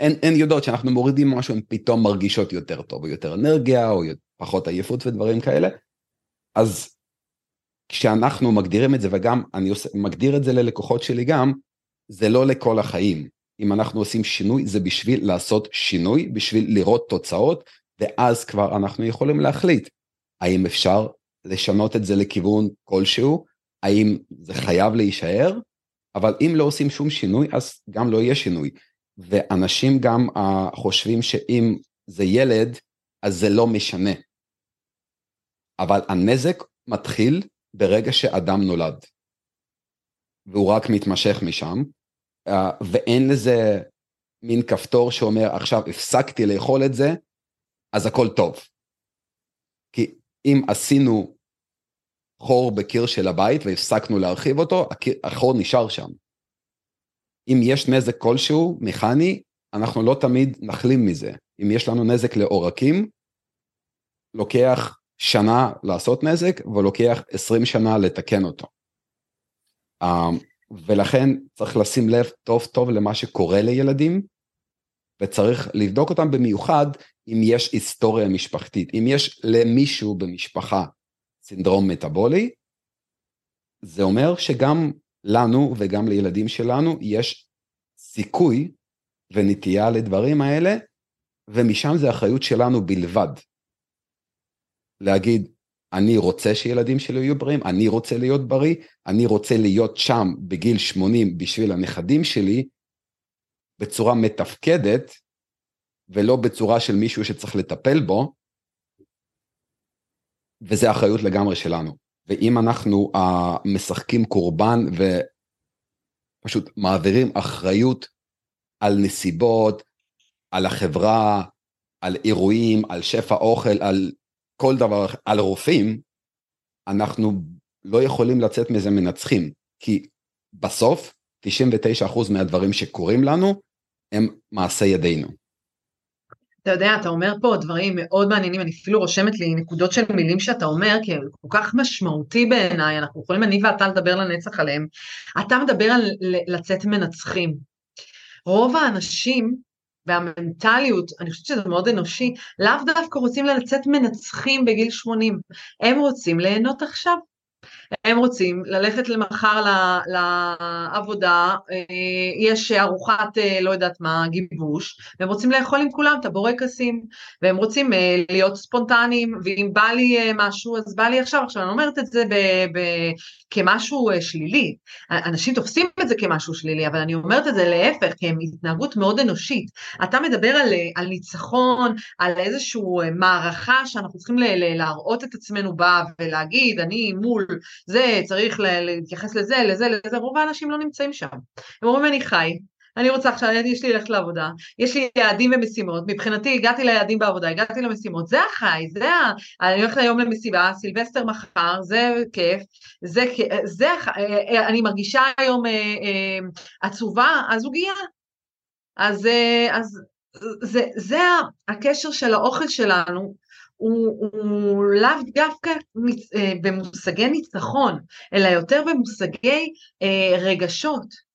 הן, הן יודעות שאנחנו מורידים משהו, הן פתאום מרגישות יותר טוב, או יותר אנרגיה, או פחות עייפות ודברים כאלה, אז כשאנחנו מגדירים את זה, וגם אני עושה, מגדיר את זה ללקוחות שלי גם, זה לא לכל החיים. אם אנחנו עושים שינוי, זה בשביל לעשות שינוי, בשביל לראות תוצאות, ואז כבר אנחנו יכולים להחליט. האם אפשר לשנות את זה לכיוון כלשהו, האם זה חייב להישאר, אבל אם לא עושים שום שינוי, אז גם לא יהיה שינוי. ואנשים גם uh, חושבים שאם זה ילד, אז זה לא משנה. אבל הנזק מתחיל ברגע שאדם נולד. והוא רק מתמשך משם, אה, ואין לזה מין כפתור שאומר עכשיו הפסקתי לאכול את זה, אז הכל טוב. כי אם עשינו חור בקיר של הבית והפסקנו להרחיב אותו, החור נשאר שם. אם יש נזק כלשהו, מכני, אנחנו לא תמיד נחלים מזה. אם יש לנו נזק לעורקים, לוקח שנה לעשות נזק ולוקח 20 שנה לתקן אותו. אמ, ולכן צריך לשים לב טוב טוב למה שקורה לילדים, וצריך לבדוק אותם במיוחד אם יש היסטוריה משפחתית. אם יש למישהו במשפחה סינדרום מטאבולי, זה אומר שגם לנו וגם לילדים שלנו יש סיכוי ונטייה לדברים האלה, ומשם זה אחריות שלנו בלבד. להגיד, אני רוצה שילדים שלי יהיו בריאים, אני רוצה להיות בריא, אני רוצה להיות שם בגיל 80 בשביל הנכדים שלי, בצורה מתפקדת, ולא בצורה של מישהו שצריך לטפל בו, וזה אחריות לגמרי שלנו. ואם אנחנו משחקים קורבן ופשוט מעבירים אחריות על נסיבות, על החברה, על אירועים, על שפע אוכל, על כל דבר, על רופאים, אנחנו לא יכולים לצאת מזה מנצחים, כי בסוף 99% מהדברים שקורים לנו הם מעשה ידינו. אתה יודע, אתה אומר פה דברים מאוד מעניינים, אני אפילו רושמת לי נקודות של מילים שאתה אומר, כי הם כל כך משמעותי בעיניי, אנחנו יכולים אני ואתה לדבר לנצח עליהם. אתה מדבר על לצאת מנצחים. רוב האנשים והמנטליות, אני חושבת שזה מאוד אנושי, לאו דווקא רוצים לצאת מנצחים בגיל 80, הם רוצים ליהנות עכשיו. הם רוצים ללכת למחר לעבודה, אה, יש ארוחת אה, לא יודעת מה, גיבוש, והם רוצים לאכול עם כולם את הבורקסים, והם רוצים אה, להיות ספונטניים, ואם בא לי משהו אז בא לי עכשיו, עכשיו אני אומרת את זה ב, ב, כמשהו שלילי, אנשים תופסים את זה כמשהו שלילי, אבל אני אומרת את זה להפך, כי הם התנהגות מאוד אנושית. אתה מדבר על, על ניצחון, על איזושהי מערכה שאנחנו צריכים להראות את עצמנו בה ולהגיד, אני מול זה, צריך להתייחס לזה, לזה, לזה, רוב האנשים לא נמצאים שם. הם אומרים, אני חי, אני רוצה עכשיו, יש לי ללכת לעבודה, יש לי יעדים ומשימות, מבחינתי הגעתי ליעדים בעבודה, הגעתי למשימות, זה החי, זה ה... אני הולכת היום למסיבה, סילבסטר מחר, זה כיף, זה, זה, זה אני מרגישה היום אה, אה, עצובה. אז, אה, אז זה, זה הקשר של האוכל שלנו הוא, הוא לאו דווקא אה, במושגי ניצחון, אלא יותר במושגי אה, רגשות.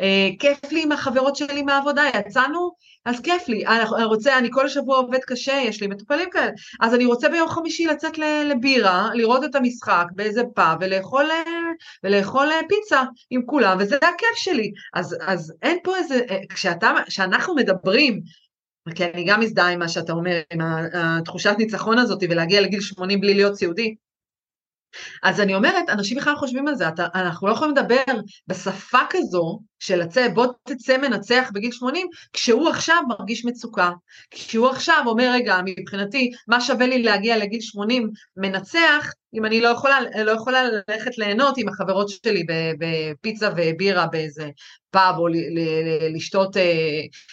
אה, כיף לי עם החברות שלי מהעבודה, יצאנו, אז כיף לי, אני רוצה, אני כל שבוע עובד קשה, יש לי מטופלים כאלה, אז אני רוצה ביום חמישי לצאת לבירה, לראות את המשחק באיזה פאב ולאכול, אה, ולאכול אה, פיצה עם כולם, וזה הכיף שלי. אז, אז אין פה איזה, כשאתה, כשאנחנו מדברים כי אני גם מזדהה עם מה שאתה אומר, עם התחושת ניצחון הזאת ולהגיע לגיל 80 בלי להיות סיעודי. אז אני אומרת, אנשים בכלל חושבים על זה, אתה, אנחנו לא יכולים לדבר בשפה כזו של לצא, בוא תצא מנצח בגיל 80, כשהוא עכשיו מרגיש מצוקה. כשהוא עכשיו אומר, רגע, מבחינתי, מה שווה לי להגיע לגיל 80 מנצח, אם אני לא יכולה, לא יכולה ללכת ליהנות עם החברות שלי בפיצה ובירה באיזה פאב או לשתות, אה,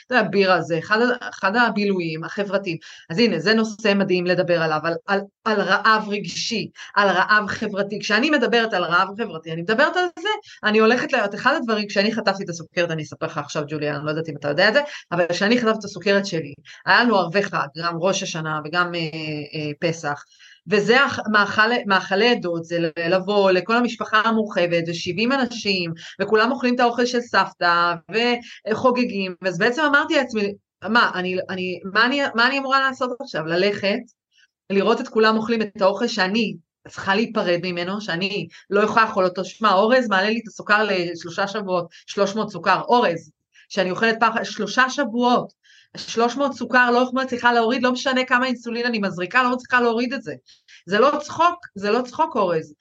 אתה יודע, בירה זה אחד, אחד הבילויים החברתיים. אז הנה, זה נושא מדהים לדבר עליו, על, על, על רעב רגשי, על רעב חברתי. כשאני מדברת על רעב חברתי, אני מדברת על זה, אני הולכת להיות, אחד הדברים, כשאני חטפתי את הסוכרת, אני אספר לך עכשיו, ג'וליה, אני לא יודעת אם אתה יודע את זה, אבל כשאני חטפתי את הסוכרת שלי, היה לנו ערבי חג, גם ראש השנה וגם אה, אה, פסח, וזה מאכלי עדות, זה לבוא לכל המשפחה המורחבת, ו-70 אנשים, וכולם אוכלים את האוכל של סבתא, וחוגגים, אז בעצם אמרתי לעצמי, מה, אני, אני, מה, אני, מה אני אמורה לעשות עכשיו? ללכת, לראות את כולם אוכלים את האוכל שאני צריכה להיפרד ממנו, שאני לא יכולה לאכול אותו. שמע, אורז מעלה לי את הסוכר לשלושה שבועות, 300 סוכר, אורז, שאני אוכלת פעם, שלושה שבועות. 300 סוכר, לא מצליחה להוריד, לא משנה כמה אינסולין אני מזריקה, לא מצליחה להוריד את זה. זה לא צחוק, זה לא צחוק אורז.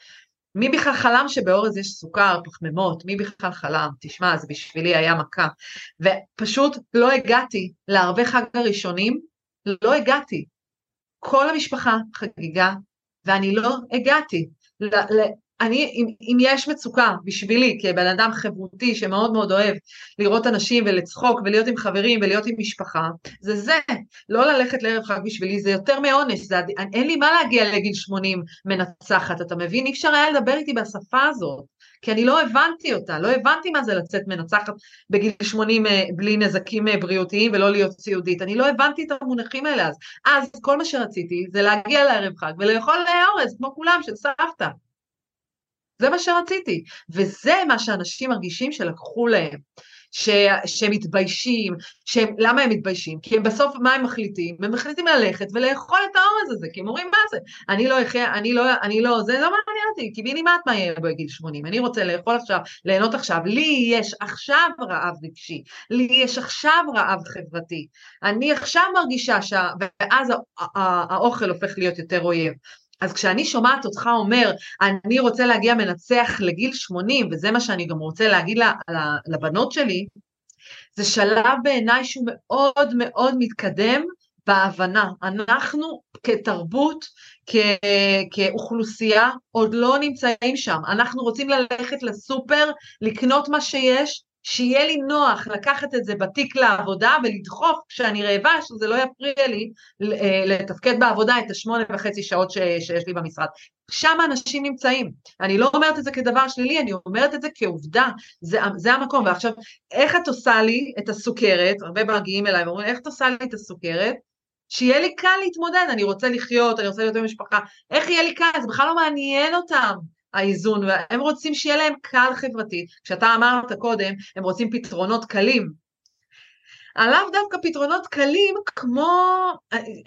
מי בכלל חלם שבאורז יש סוכר, פחמימות, מי בכלל חלם? תשמע, זה בשבילי היה מכה. ופשוט לא הגעתי לערבי חג הראשונים, לא הגעתי. כל המשפחה חגיגה, ואני לא הגעתי. אני, אם, אם יש מצוקה בשבילי כבן אדם חברותי שמאוד מאוד אוהב לראות אנשים ולצחוק ולהיות עם חברים ולהיות עם משפחה, זה זה, לא ללכת לערב חג בשבילי, זה יותר מעונש, זה, אין לי מה להגיע לגיל 80 מנצחת, אתה מבין? אי אפשר היה לדבר איתי בשפה הזאת, כי אני לא הבנתי אותה, לא הבנתי מה זה לצאת מנצחת בגיל 80 אה, בלי נזקים אה, בריאותיים ולא להיות סיעודית, אני לא הבנתי את המונחים האלה. אז, אז כל מה שרציתי זה להגיע לערב חג ולאכול אורז כמו כולם של סבתא. זה מה שרציתי, וזה מה שאנשים מרגישים שלקחו להם. ש, שמתביישים, שהם, למה הם מתביישים? כי הם בסוף, מה הם מחליטים? הם מחליטים ללכת ולאכול את האורז הזה, כי הם אומרים, מה זה? אני לא אחיה, אני לא, אני לא, זה לא מעניין אותי, כי קיבינימט מה יהיה בגיל 80, אני רוצה לאכול עכשיו, ליהנות עכשיו, לי יש עכשיו רעב רגשי, לי יש עכשיו רעב חברתי, אני עכשיו מרגישה שה... ואז האוכל הופך להיות יותר אויב. אז כשאני שומעת אותך אומר, אני רוצה להגיע מנצח לגיל 80, וזה מה שאני גם רוצה להגיד לבנות שלי, זה שלב בעיניי שהוא מאוד מאוד מתקדם בהבנה. אנחנו כתרבות, כ- כאוכלוסייה, עוד לא נמצאים שם. אנחנו רוצים ללכת לסופר, לקנות מה שיש, שיהיה לי נוח לקחת את זה בתיק לעבודה ולדחוף כשאני רעבה, שזה לא יפריע לי אה, לתפקד בעבודה את השמונה וחצי שעות ש, שיש לי במשרד. שם אנשים נמצאים. אני לא אומרת את זה כדבר שלילי, אני אומרת את זה כעובדה, זה, זה המקום. ועכשיו, איך את עושה לי את הסוכרת, הרבה מגיעים אליי ואומרים, איך את עושה לי את הסוכרת? שיהיה לי קל להתמודד, אני רוצה לחיות, אני רוצה להיות במשפחה, איך יהיה לי קל? זה בכלל לא מעניין אותם. האיזון, והם רוצים שיהיה להם קל חברתית, כשאתה אמרת קודם, הם רוצים פתרונות קלים, עליו דווקא פתרונות קלים כמו,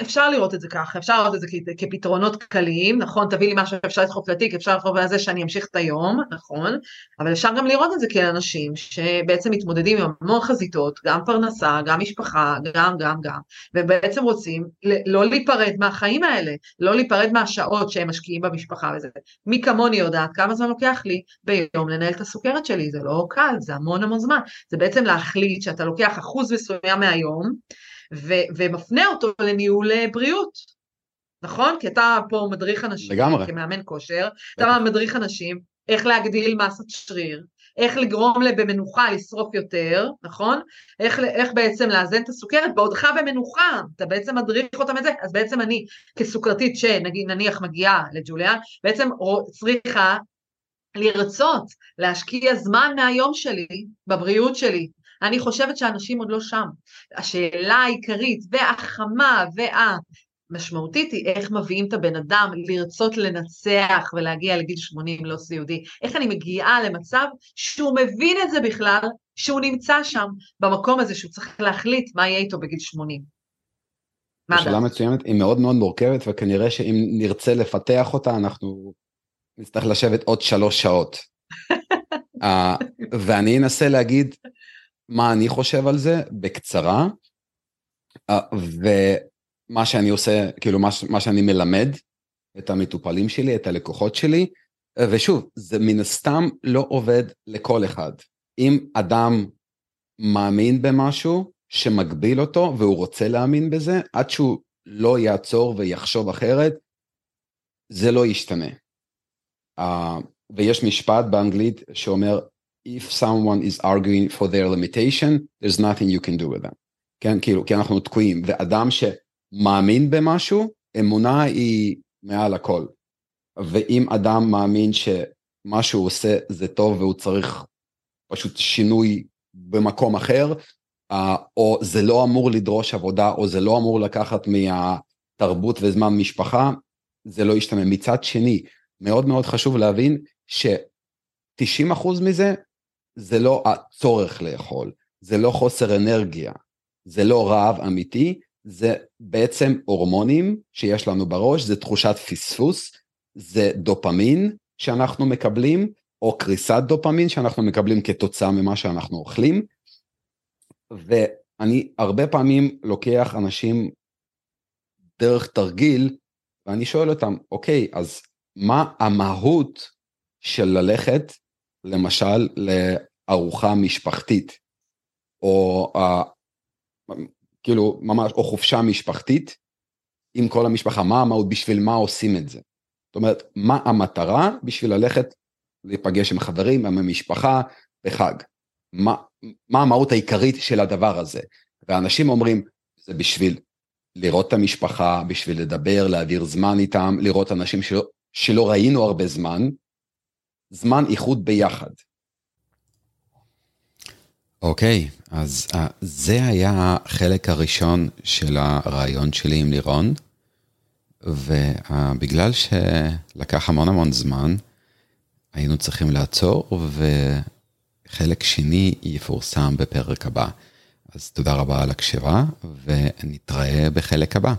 אפשר לראות את זה ככה, אפשר לראות את זה כפתרונות קלים, נכון, תביא לי משהו שאפשר לדחוף לתיק, אפשר לדחוף לזה שאני אמשיך את היום, נכון, אבל אפשר גם לראות את זה כאנשים שבעצם מתמודדים עם המון חזיתות, גם פרנסה, גם משפחה, גם, גם, גם, ובעצם רוצים לא להיפרד מהחיים האלה, לא להיפרד מהשעות שהם משקיעים במשפחה וזה. מי כמוני יודעת כמה זמן לוקח לי ביום לנהל את הסוכרת שלי, זה לא קל, זה המון המון זמן, זה בעצם להחליט שאתה לוקח אחוז מסוים מסוים מהיום, ו- ומפנה אותו לניהול אה, בריאות. נכון? כי אתה פה מדריך אנשים, לגמרי. כמאמן כושר, אתה מדריך אנשים, איך להגדיל מסת שריר, איך לגרום במנוחה לשרוף יותר, נכון? איך, איך בעצם לאזן את הסוכרת בעודך במנוחה, אתה בעצם מדריך אותם את זה, אז בעצם אני כסוכרתית שנניח מגיעה לג'וליה, בעצם צריכה לרצות להשקיע זמן מהיום שלי בבריאות שלי, אני חושבת שאנשים עוד לא שם. השאלה העיקרית והחמה והמשמעותית היא איך מביאים את הבן אדם לרצות לנצח ולהגיע לגיל 80 לא סיעודי. איך אני מגיעה למצב שהוא מבין את זה בכלל, שהוא נמצא שם, במקום הזה שהוא צריך להחליט מה יהיה איתו בגיל 80. שאלה מצוינת, היא מאוד מאוד מורכבת וכנראה שאם נרצה לפתח אותה אנחנו נצטרך לשבת עוד שלוש שעות. uh, ואני אנסה להגיד מה אני חושב על זה בקצרה, אה, ומה שאני עושה, כאילו מה, מה שאני מלמד את המטופלים שלי, את הלקוחות שלי, אה, ושוב, זה מן הסתם לא עובד לכל אחד. אם אדם מאמין במשהו שמגביל אותו והוא רוצה להאמין בזה, עד שהוא לא יעצור ויחשוב אחרת, זה לא ישתנה. Uh, ויש משפט באנגלית שאומר, if someone is arguing for their limitation, there's nothing you can do with them. כן, כאילו, כי אנחנו תקועים, ואדם שמאמין במשהו, אמונה היא מעל הכל. ואם אדם מאמין שמה שהוא עושה זה טוב והוא צריך פשוט שינוי במקום אחר, או זה לא אמור לדרוש עבודה, או זה לא אמור לקחת מהתרבות וזמן משפחה, זה לא ישתנה. מצד שני, מאוד מאוד חשוב להבין ש-90% מזה זה לא הצורך לאכול, זה לא חוסר אנרגיה, זה לא רעב אמיתי, זה בעצם הורמונים שיש לנו בראש, זה תחושת פספוס, זה דופמין שאנחנו מקבלים, או קריסת דופמין שאנחנו מקבלים כתוצאה ממה שאנחנו אוכלים. ואני הרבה פעמים לוקח אנשים דרך תרגיל, ואני שואל אותם, אוקיי, אז מה המהות של ללכת למשל לארוחה משפחתית, או כאילו ממש, או חופשה משפחתית עם כל המשפחה, מה המהות, בשביל מה עושים את זה? זאת אומרת, מה המטרה בשביל ללכת להיפגש עם חברים, עם המשפחה, בחג? מה, מה המהות העיקרית של הדבר הזה? ואנשים אומרים, זה בשביל לראות את המשפחה, בשביל לדבר, להעביר זמן איתם, לראות אנשים שלא, שלא ראינו הרבה זמן, זמן איחוד ביחד. אוקיי, okay, אז uh, זה היה החלק הראשון של הרעיון שלי עם לירון, ובגלל uh, שלקח המון המון זמן, היינו צריכים לעצור חלק שני יפורסם בפרק הבא. אז תודה רבה על הקשבה, ונתראה בחלק הבא.